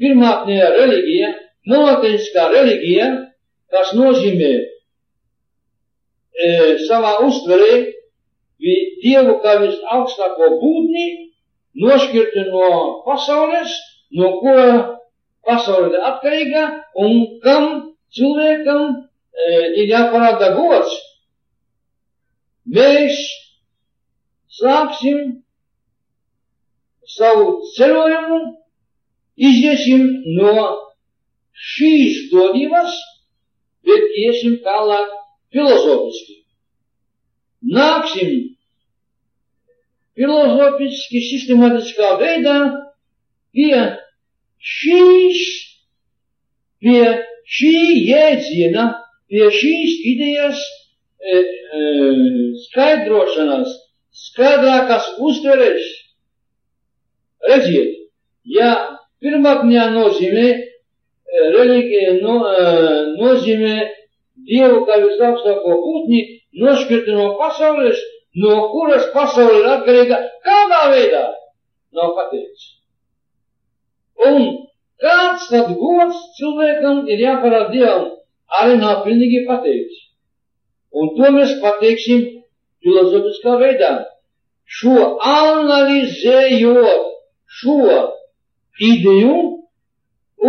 pirmākajā reliģija, monoteiskā reliģija, kas nozīmē e, savā uztverē Dievu kā visaugstāko būtni, nošķirti no pasaules, no ko pasaule ir atkarīga un kam cilvēkam e, ir jāparāda gods. Mēs sāksim savu ceļojumu, iziesim no šīs dodības, bet iesim tālāk filozofiski. Nāksim filozofiski, sistemātiskā veidā pie šīs, pie šī jēdziena, pie šīs idejas e, e, skaidrošanas, skaidrākas uztveres. Redziet, ja pirmākajā nozīmē reliģija no, nozīmē Dievu kā visaugstāko būtni nošķirti no pasaules, no kuras pasaule ir atkarīga kādā veidā nav pateikts. Un kāds tad gods cilvēkam ir jāparāda Dievam, arī nav pilnīgi pateikts. Un to mēs pateiksim filozofiskā veidā. Šo analizējot šo ideju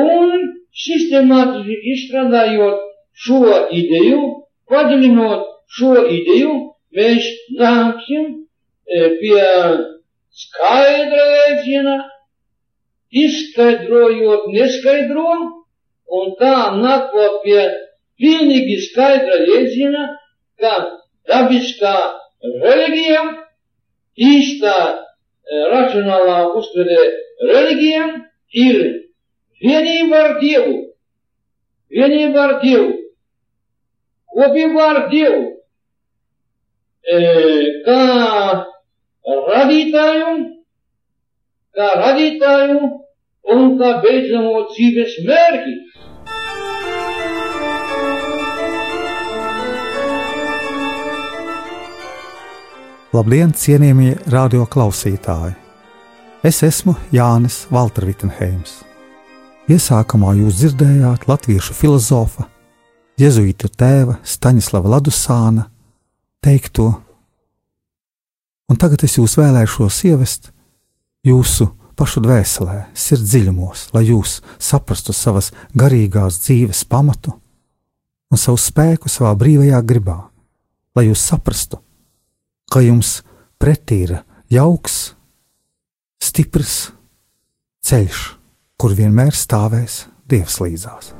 un sistemātiski izstrādājot šo ideju, padziļinot šo ideju, mēs nāksim e, pie skaidra jēdziena, izskaidrojot neskaidro, un tā nākot pie pilnīgi skaidra jēdziena, ka dabiskā reliģija, īstā e, racionālā uztvere reliģija ir vienība ar Dievu. Vienība ar Dievu. Kopība ar Dievu. E, kā radītāju, kā radītāju un kā beidzamo dzīves mērķi. Labdien, cienījamie radio klausītāji! Es esmu Jānis Valtra Vitsenheims. Iesākumā jūs dzirdējāt latviešu filozofa, jēzuītu tēva Staņislava Ladusāna teikto, un tagad es jūs vēlēšos ievest jūsu pašu dvēselē, sirds dziļumos, lai jūs saprastu savas garīgās dzīves pamatu un savu spēku savā brīvajā gribā, lai jūs saprastu, ka jums pretī ir jauks, stiprs ceļš kur vienmēr stāvēs Dievs līdzās.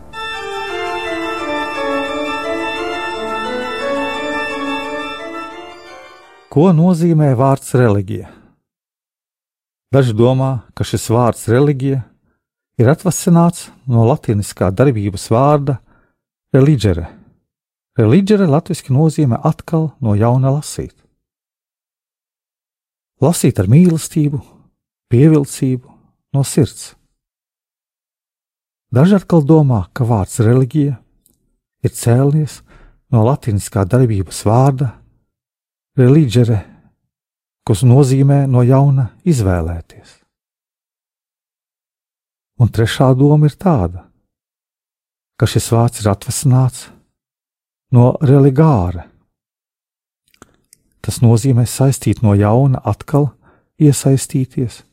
Ko nozīmē vārds reliģija? Daži domā, ka šis vārds reliģija ir atvasināts no latīniskā darbības vārda reliģere. Reliģere latviešu nozīmē atkal no jauna lasīt. Lasīt ar mīlestību, pievilcību no sirds. Daži atkal domā, ka vārds reliģija ir cēlies no latīniskā darbības vārda reliģere, kas nozīmē no jauna izvēlēties. Un trešā doma ir tāda, ka šis vārds ir atvasināts no religāra. Tas nozīmē saistīt no jauna, atkal iesaistīties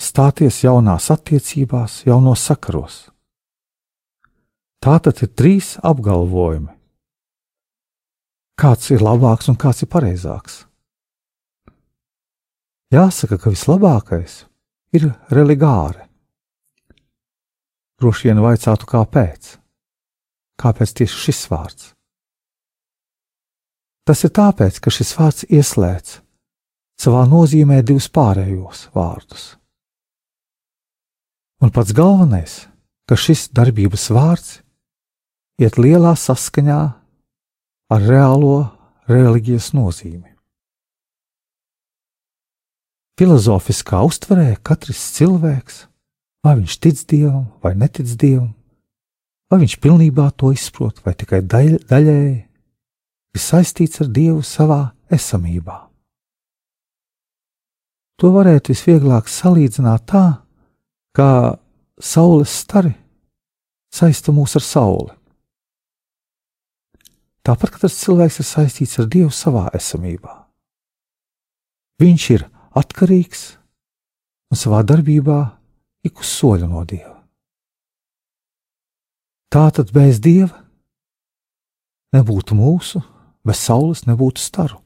stāties jaunās attiecībās, jaunos sakaros. Tā tad ir trīs apgalvojumi. Kāds ir labāks un kāds ir pareizāks? Jāsaka, ka vislabākais ir religāri. Droši vien vaicātu, kāpēc? Kāpēc tieši šis vārds? Tas ir tāpēc, ka šis vārds ieslēdz savā nozīmē divus pārējos vārdus Un pats galvenais, ka šis darbības vārds iet lielā saskaņā ar reālo reliģijas nozīmi. Filozofiskā uztverē katrs cilvēks, vai viņš tic dievam vai netic dievam, vai viņš pilnībā to izprot vai tikai daļ, daļēji, ir saistīts ar dievu savā esamībā. To varētu visvieglāk salīdzināt tā, kā saules stari saista mūs ar sauli. Tāpat katrs cilvēks ir saistīts ar Dievu savā esamībā. Viņš ir atkarīgs un savā darbībā ik uz soļa no Dieva. Tātad bez Dieva nebūtu mūsu, bez saules nebūtu staru.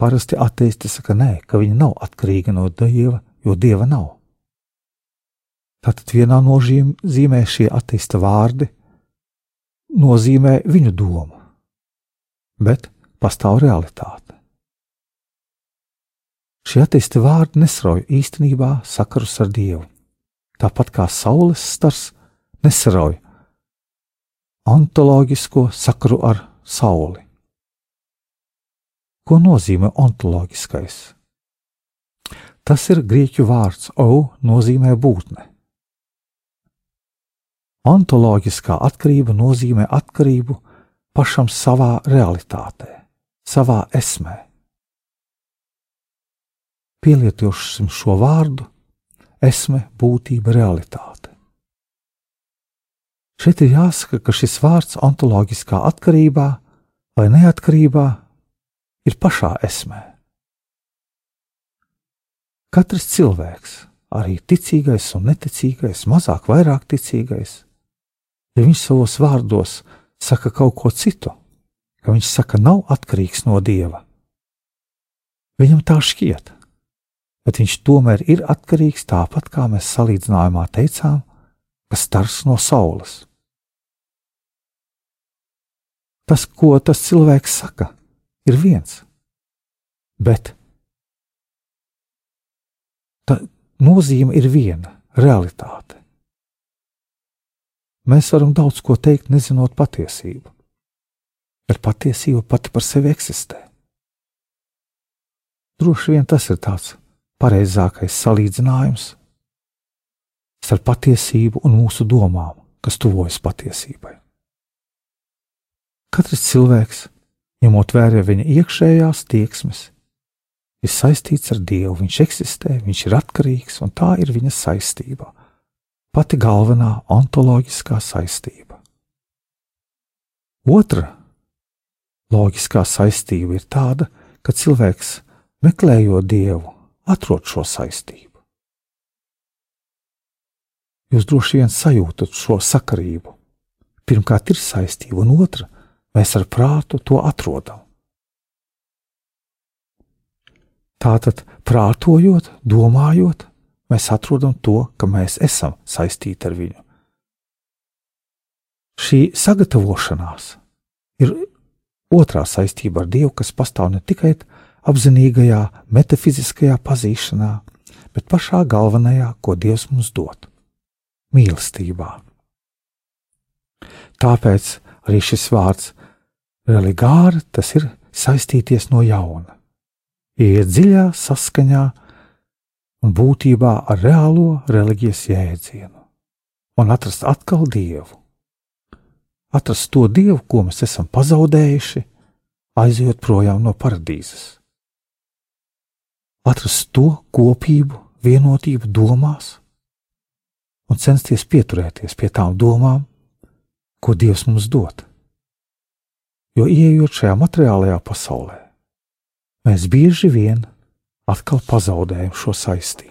Parasti ateisti saka, nē, ka viņa nav atkarīga no Dieva, jo Dieva nav. Tātad vienā nozīmē šie ateista vārdi nozīmē viņu domu, bet pastāv realitāte. Šie ateisti vārdi nesrauj īstenībā sakarus ar Dievu, tāpat kā saules stars nesrauj ontoloģisko sakaru ar sauli. Ko nozīmē ontoloģiskais? Tas ir grieķu vārds o, nozīmē būtne. Ontoloģiskā atkarība nozīmē atkarību pašam savā realitātē, savā esmē. Pielietosim šo vārdu - esme, būtība, realitāte. Šeit ir jāsaka, ka šis vārds ontoloģiskā atkarībā vai neatkarībā ir pašā esmē. Katrs cilvēks, arī ticīgais un neticīgais, mazāk, vairāk ticīgais, ja viņš savos vārdos saka kaut ko citu, ka viņš saka, nav atkarīgs no dieva. Viņam tā šķiet, bet viņš tomēr ir atkarīgs tāpat kā mēs salīdzinājumā teicām, ka stars no saules. Tas, ko tas cilvēks saka, ir viens, bet tā nozīme ir viena - realitāte. Mēs varam daudz ko teikt, nezinot patiesību, bet patiesība pati par sevi eksistē. Droši vien tas ir tāds pareizākais salīdzinājums starp patiesību un mūsu domām, kas tuvojas patiesībai. Katrs cilvēks, ņemot vērā viņa iekšējās tieksmes, ir saistīts ar Dievu. Viņš eksistē, viņš ir atkarīgs, un tā ir viņa saistība pati galvenā ontoloģiskā saistība. Otra loģiskā saistība ir tāda, ka cilvēks, meklējot dievu, atrod šo saistību. Jūs droši vien sajūtat šo sakarību. Pirmkārt, ir saistība, un otra, mēs ar prātu to atrodam. Tātad, prātojot, domājot, mēs atrodam to, ka mēs esam saistīti ar viņu. Šī sagatavošanās ir otrā saistība ar Dievu, kas pastāv ne tikai apzinīgajā, metafiziskajā pazīšanā, bet pašā galvenajā, ko Dievs mums dod - mīlestībā. Tāpēc arī šis vārds religāri tas ir saistīties no jauna, iet dziļā saskaņā un būtībā ar reālo reliģijas jēdzienu, un atrast atkal dievu. Atrast to dievu, ko mēs esam pazaudējuši, aizjot projām no paradīzes. Atrast to kopību, vienotību domās un censties pieturēties pie tām domām, ko Dievs mums dod. Jo ieejot šajā materiālajā pasaulē, mēs bieži vien atkal pazaudējam šo saistību.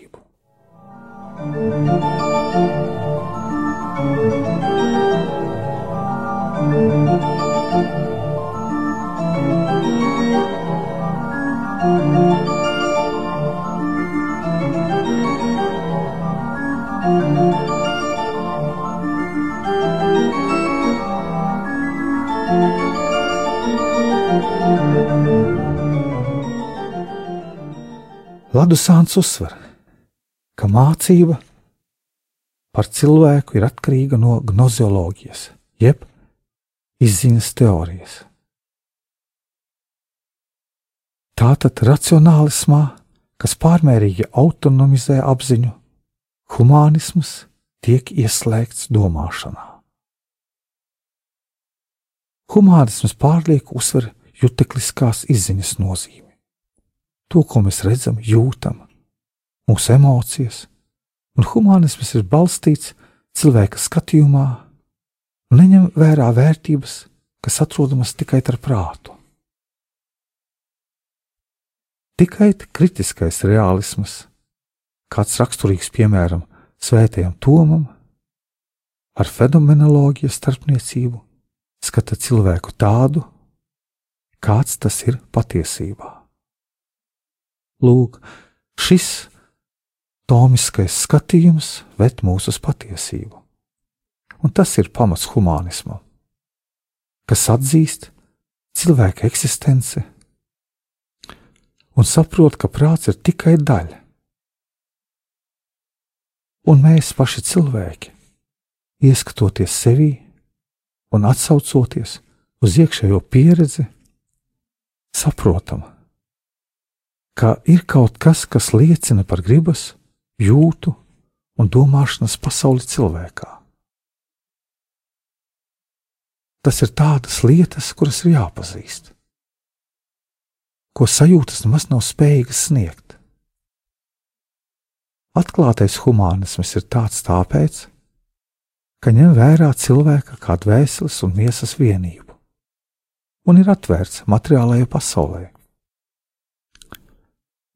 Thank you. Ladu Sāns uzsver, ka mācība, par cilvēku ir atkarīga no gnozioloģijas, jeb izziņas teorijas. Tātad racionālismā, kas pārmērīgi autonomizē apziņu, humānisms tiek ieslēgts domāšanā. Humānisms pārlieku uzsver jutekliskās izziņas nozīmi. To, ko mēs redzam, jūtam, mūsu emocijas, un humānisms ir balstīts cilvēka skatījumā neņem vērā vērtības, kas atrodamas tikai ar prātu. Tikai kritiskais realisms, kāds raksturīgs piemēram Svētajam Tomam, ar fenomenoloģijas starpniecību skata cilvēku tādu, kāds tas ir patiesībā. Lūk, šis tomiskais skatījums ved mūs uz patiesību, un tas ir pamats humanismam, kas atzīst cilvēka eksistenci un saprot, ka prāts ir tikai daļa. Un mēs paši cilvēki, ieskatoties sevī un atsaucoties uz iekšējo pieredzi, saprotam, ka ir kaut kas, kas liecina par gribas, jūtu un domāšanas pasauli cilvēkā. Tas ir tādas lietas, kuras ir jāpazīst ko sajūtas nemaz nav spējīgas sniegt. Atklātais humānisms ir tāds tāpēc, ka ņem vērā cilvēka kā dvēseles un miesas vienību, un ir atvērts materiālajai pasaulē.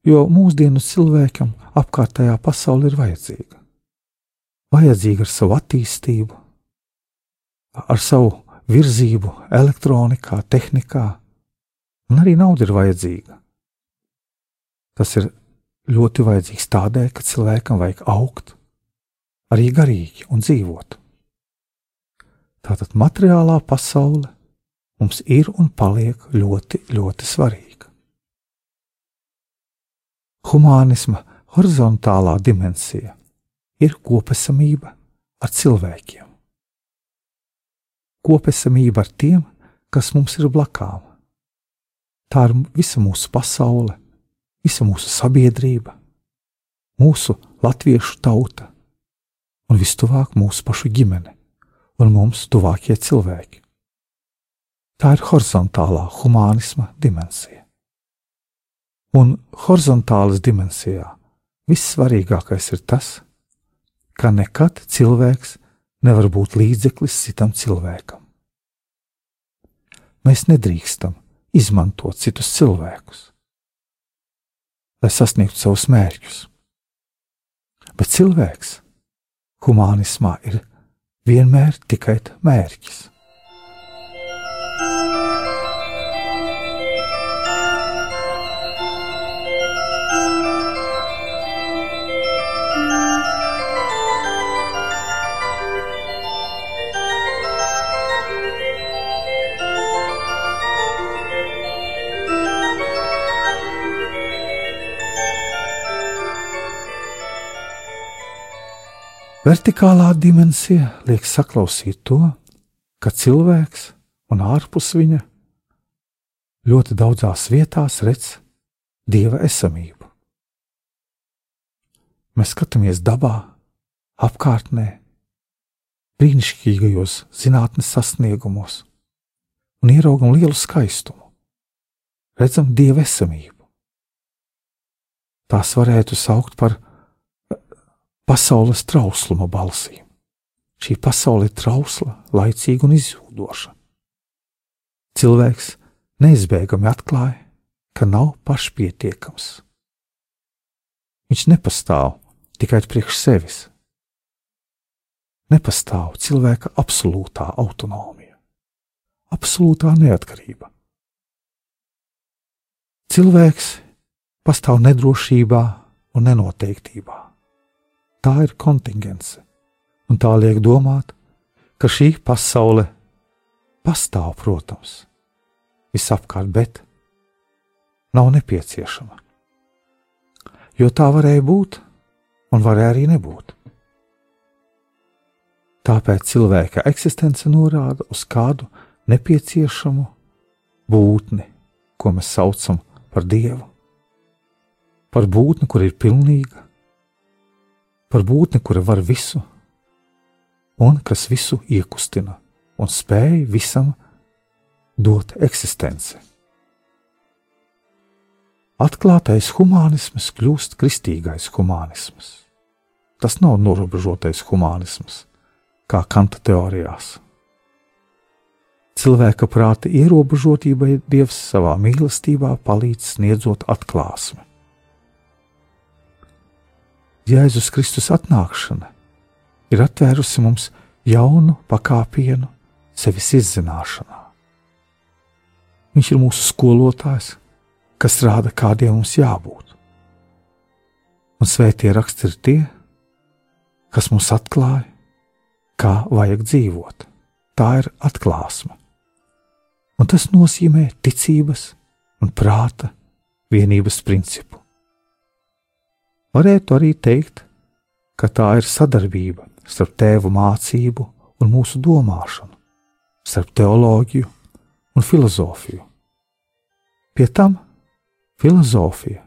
Jo mūsdienu cilvēkam apkārtējā pasaule ir vajadzīga. Vajadzīga ar savu attīstību, ar savu virzību, elektronikā, tehnikā, Un arī nauda ir vajadzīga. Tas ir ļoti vajadzīgs tādēļ, ka cilvēkam vajag augt, arī garīgi un dzīvot. Tātad materiālā pasaule mums ir un paliek ļoti, ļoti svarīga. Humānisma horizontālā dimensija ir kopesamība ar cilvēkiem. Kopesamība ar tiem, kas mums ir blakām Tā ir visa mūsu pasaule, visa mūsu sabiedrība, mūsu latviešu tauta un vistuvāk mūsu pašu ģimene un mums tuvākie cilvēki. Tā ir horizontālā humānisma dimensija. Un horizontālas dimensijā vissvarīgākais ir tas, ka nekad cilvēks nevar būt līdzeklis citam cilvēkam. Mēs nedrīkstam izmantot citus cilvēkus, lai sasniegtu savus mērķus. Bet cilvēks humānismā ir vienmēr tikai mērķis. Vertikālā dimensija liek saklausīt to, ka cilvēks un ārpus viņa ļoti daudzās vietās redz dieva esamību. Mēs skatāmies dabā, apkārtnē, brīnišķīgajos zinātnes sasniegumos un ieraugam lielu skaistumu. Redzam dieva esamību. Tās varētu saukt par pasaules trausluma balsīm. Šī pasaule ir trausla, laicīga un izzūdoša. Cilvēks neizbēgami atklāja, ka nav pašpietiekams. Viņš nepastāv tikai priekš sevis. Nepastāv cilvēka absolūtā autonomija, absolūtā neatkarība. Cilvēks pastāv nedrošībā un nenoteiktībā tā ir kontingence, un tā liek domāt, ka šī pasaule pastāv, protams, visapkārt, bet nav nepieciešama. Jo tā varēja būt, un varēja arī nebūt. Tāpēc cilvēka eksistence norāda uz kādu nepieciešamu būtni, ko mēs saucam par dievu. Par būtni, kur ir pilnīga, par būtni, kura var visu, un kas visu iekustina un spēj visam dot eksistenci. Atklātais humanisms kļūst kristīgais humanisms. Tas nav norobežotais humanisms, kā kanta teorijās. Cilvēka prāta ierobežotībai Dievs savā mīlestībā palīdz sniedzot atklāsmi. Jēzus Kristus atnākšana ir atvērusi mums jaunu pakāpienu sevis izzināšanā. Viņš ir mūsu skolotājs, kas rāda, kādiem mums jābūt. Un svētie raksti ir tie, kas mums atklāja, kā vajag dzīvot. Tā ir atklāsme. Un tas nozīmē ticības un prāta vienības principu. Varētu arī teikt, ka tā ir sadarbība starp tēvu mācību un mūsu domāšanu, starp teoloģiju un filozofiju. Pie tam filozofija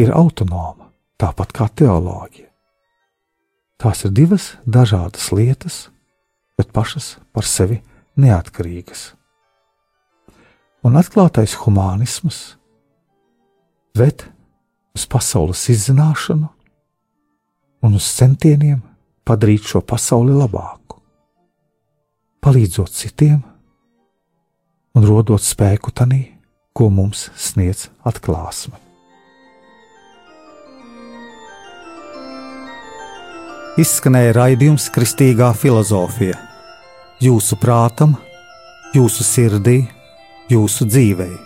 ir autonoma, tāpat kā teoloģija. Tās ir divas dažādas lietas, bet pašas par sevi neatkarīgas. Un atklātais humanisms ved uz pasaules izzināšanu un uz centieniem padarīt šo pasauli labāku, palīdzot citiem un rodot spēku tanī, ko mums sniedz atklāsme. Izskanēja raidījums Kristīgā filozofija. Jūsu prātam, jūsu sirdī, jūsu dzīvēm